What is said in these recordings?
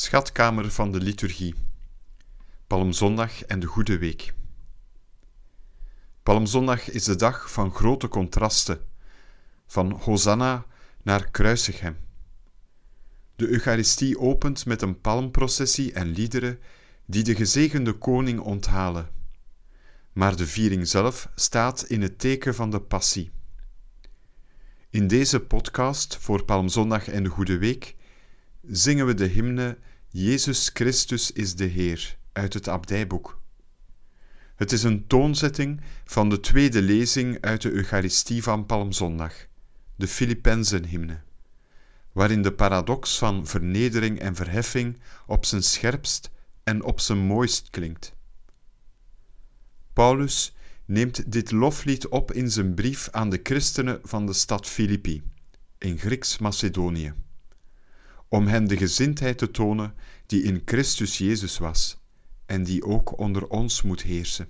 Schatkamer van de liturgie. Palmzondag en de Goede Week. Palmzondag is de dag van grote contrasten, van Hosanna naar kruisig hem. De Eucharistie opent met een palmprocessie en liederen die de gezegende koning onthalen. Maar de viering zelf staat in het teken van de passie. In deze podcast voor Palmzondag en de Goede Week zingen we de hymne Jezus Christus is de Heer uit het abdijboek. Het is een toonzetting van de tweede lezing uit de Eucharistie van Palmzondag, de Filippenzenhymne, waarin de paradox van vernedering en verheffing op zijn scherpst en op zijn mooist klinkt. Paulus neemt dit loflied op in zijn brief aan de christenen van de stad Filippi, in Grieks-Macedonië om hen de gezindheid te tonen die in Christus Jezus was en die ook onder ons moet heersen.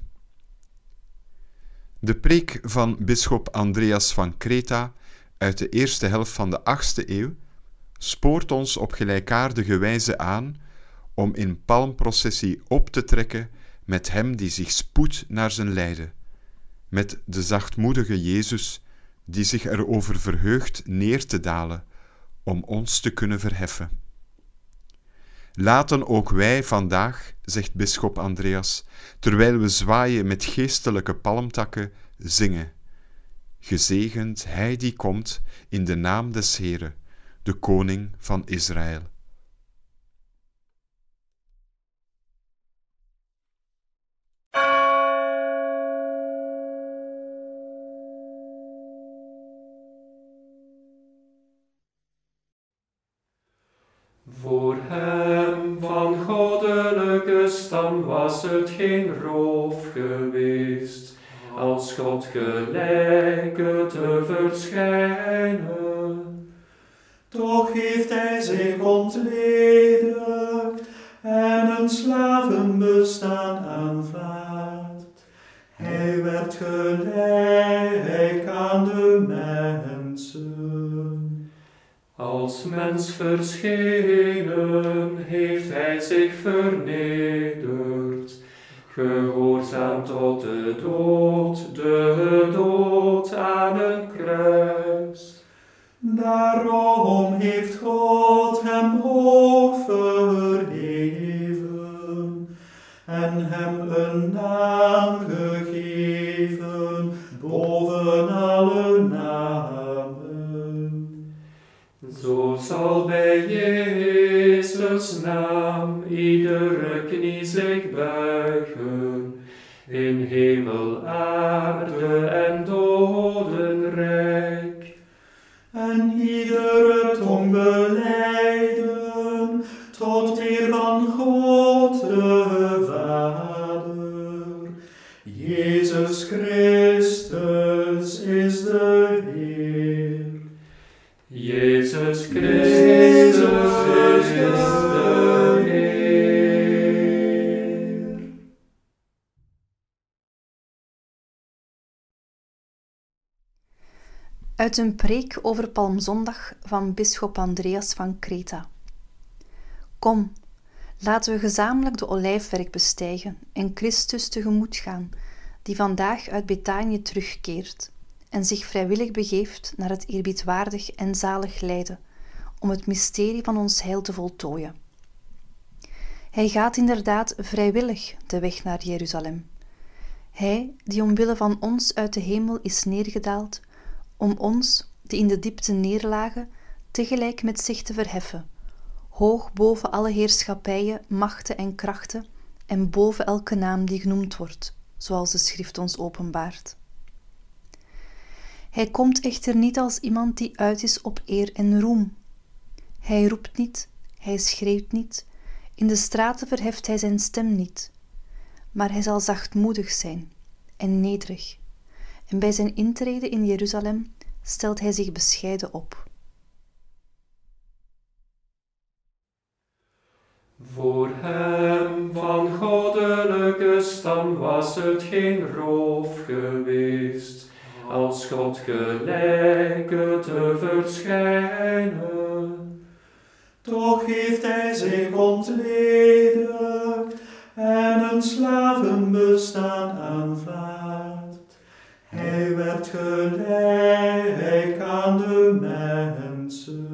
De preek van bisschop Andreas van Creta uit de eerste helft van de 8e eeuw spoort ons op gelijkaardige wijze aan om in palmprocessie op te trekken met hem die zich spoedt naar zijn lijden, met de zachtmoedige Jezus die zich erover verheugt neer te dalen om ons te kunnen verheffen. Laten ook wij vandaag, zegt bisschop Andreas, terwijl we zwaaien met geestelijke palmtakken, zingen. Gezegend Hij die komt in de naam des Heren, de Koning van Israël. Was het geen roof geweest, als God gelijke te verschijnen. Toch heeft hij zich ontledigd en een slavenbestaan aanvaard. Hij werd gelijk Als mens verschenen heeft hij zich vernederd, gehoorzaam tot de dood, de dood aan een kruis. Daarom heeft God hem hoog verheven en hem een naam gegeven Naam iedere knie zich buigen, in hemel, aarde en dodenrijk. En iedere tong beleiden tot eer van God de Vader. Jezus Christus is de Heer. Jezus Christus Uit een preek over Palmzondag van bisschop Andreas van Creta. Kom, laten we gezamenlijk de olijfwerk bestijgen en Christus tegemoet gaan, die vandaag uit Betanië terugkeert en zich vrijwillig begeeft naar het eerbiedwaardig en zalig lijden, om het mysterie van ons heil te voltooien. Hij gaat inderdaad vrijwillig de weg naar Jeruzalem. Hij die omwille van ons uit de hemel is neergedaald, om ons, die in de diepte neerlagen, tegelijk met zich te verheffen, hoog boven alle heerschappijen, machten en krachten, en boven elke naam die genoemd wordt, zoals de schrift ons openbaart. Hij komt echter niet als iemand die uit is op eer en roem. Hij roept niet, hij schreeuwt niet, in de straten verheft hij zijn stem niet, maar hij zal zachtmoedig zijn en nederig, en bij zijn intrede in Jeruzalem stelt hij zich bescheiden op. Voor hem van goddelijke stam was het geen roof geweest, als God gelijke te verschijnen. Toch heeft hij zich ontledigd en een slavenbestaan aanvaard. Hij werd gelijk aan de mensen.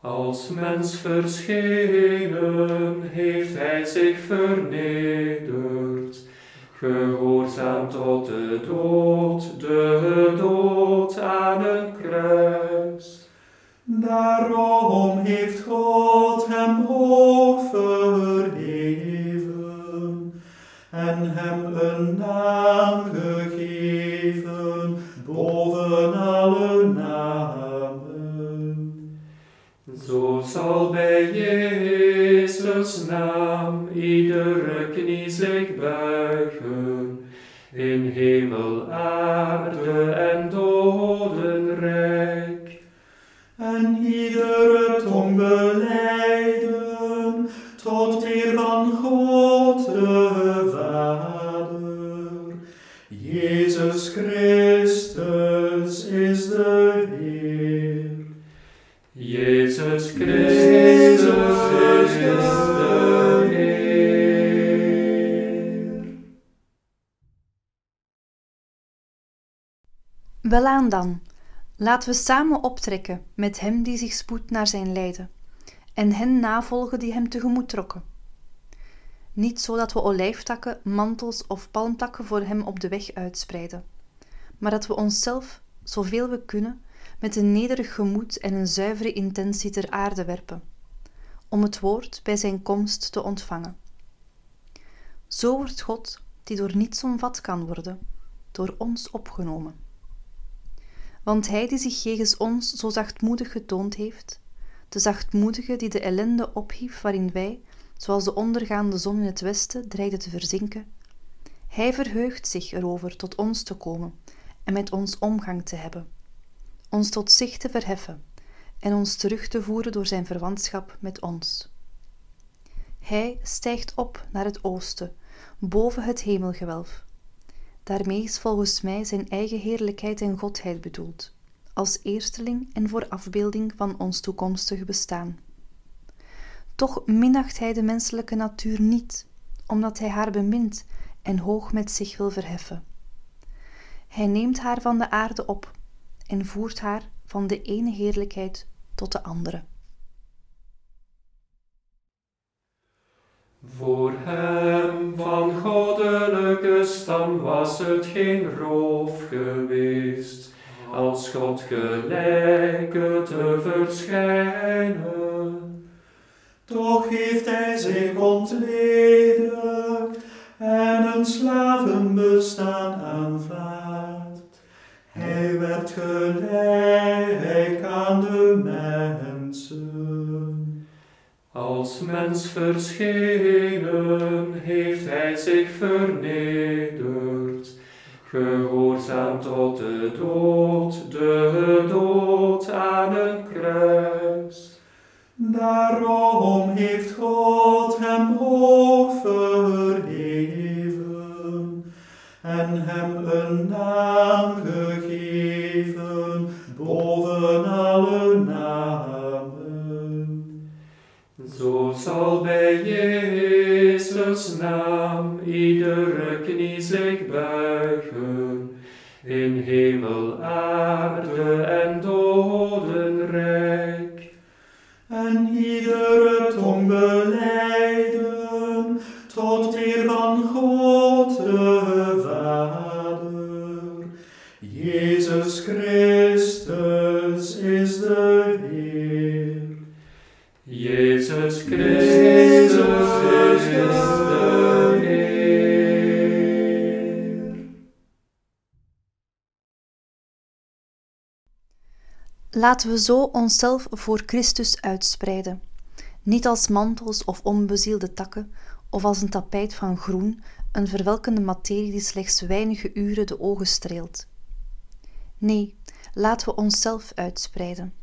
Als mens verschenen heeft hij zich vernederd, gehoorzaam tot de dood, de Naam iedere knie zich buigen, in hemel, aarde en dodenrijk. En iedere tong beleiden tot eer van God de Vader. Jezus Christus is de Heer. Jezus Christus is de Welaan dan, laten we samen optrekken met hem die zich spoedt naar zijn lijden, en hen navolgen die hem tegemoet trokken. Niet zo dat we olijftakken, mantels of palmtakken voor hem op de weg uitspreiden, maar dat we onszelf, zoveel we kunnen, met een nederig gemoed en een zuivere intentie ter aarde werpen, om het woord bij zijn komst te ontvangen. Zo wordt God, die door niets omvat kan worden, door ons opgenomen. Want hij die zich jegens ons zo zachtmoedig getoond heeft, de zachtmoedige die de ellende ophief waarin wij, zoals de ondergaande zon in het westen, dreigden te verzinken, hij verheugt zich erover tot ons te komen en met ons omgang te hebben, ons tot zich te verheffen en ons terug te voeren door zijn verwantschap met ons. Hij stijgt op naar het oosten, boven het hemelgewelf. Daarmee is volgens mij zijn eigen heerlijkheid en godheid bedoeld, als eersteling en voor afbeelding van ons toekomstige bestaan. Toch minacht hij de menselijke natuur niet, omdat hij haar bemint en hoog met zich wil verheffen. Hij neemt haar van de aarde op en voert haar van de ene heerlijkheid tot de andere. Voor hem van goddelijke stam was het geen roof geweest, als God gelijke te verschijnen. Toch heeft hij zich ontledigd en een slavenbestaan aanvaard. Hij werd gelijk aan de mensen. Als mens verschenen heeft hij zich vernederd, gehoorzaam tot de dood, de dood aan een kruis. Daarom heeft God hem hoog verheven en hem een naam gegeven zal bij Jezus naam iedere knie zich buigen, in hemel, aarde en dodenrijk. Jezus Christus is de Heer. Laten we zo onszelf voor Christus uitspreiden, niet als mantels of onbezielde takken, of als een tapijt van groen, een verwelkende materie die slechts weinige uren de ogen streelt. Nee, laten we onszelf uitspreiden,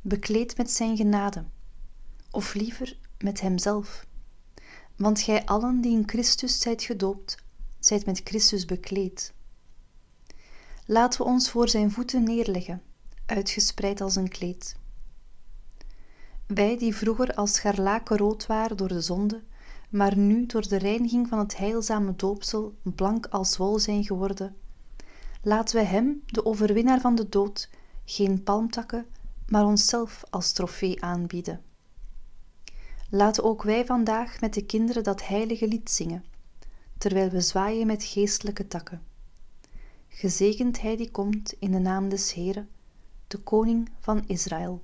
bekleed met zijn genade, of liever met hemzelf. Want gij allen die in Christus zijt gedoopt, zijt met Christus bekleed. Laten we ons voor zijn voeten neerleggen, uitgespreid als een kleed. Wij die vroeger als scharlaken rood waren door de zonde, maar nu door de reiniging van het heilzame doopsel blank als wol zijn geworden, laten wij Hem, de overwinnaar van de dood, geen palmtakken, maar onszelf als trofee aanbieden. Laten ook wij vandaag met de kinderen dat heilige lied zingen, terwijl we zwaaien met geestelijke takken. Gezegend Hij die komt in de naam des Heren, de Koning van Israël.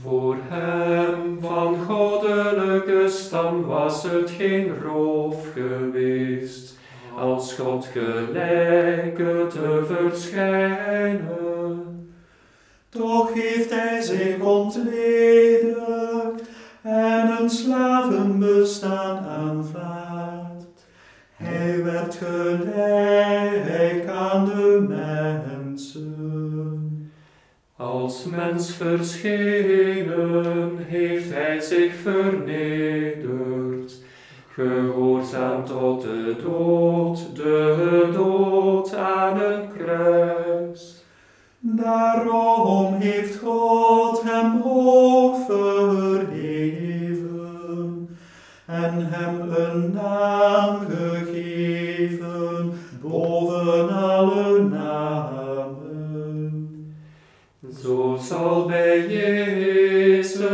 Voor hem van goddelijke stam was het geen roof geweest, als God gelijke te verschijnen. Toch heeft hij zich ontledigd en een slavenbestaan aanvaard. Hij werd gelijk aan de mensen. Als mens verschenen heeft hij zich vernederd, gehoorzaam tot de dood, de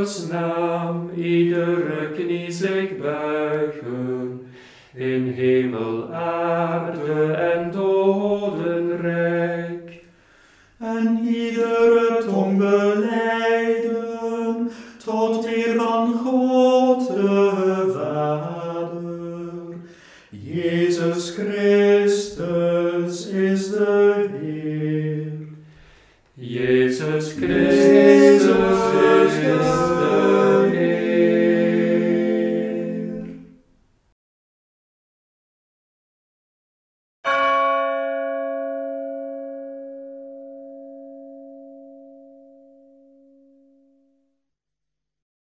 Naam iedere knie zich buigen, in hemel, aarde en dodenrijk. En iedere tong beleiden tot eer van God de Vader. Jezus Christus is de Heer. Jezus Christus is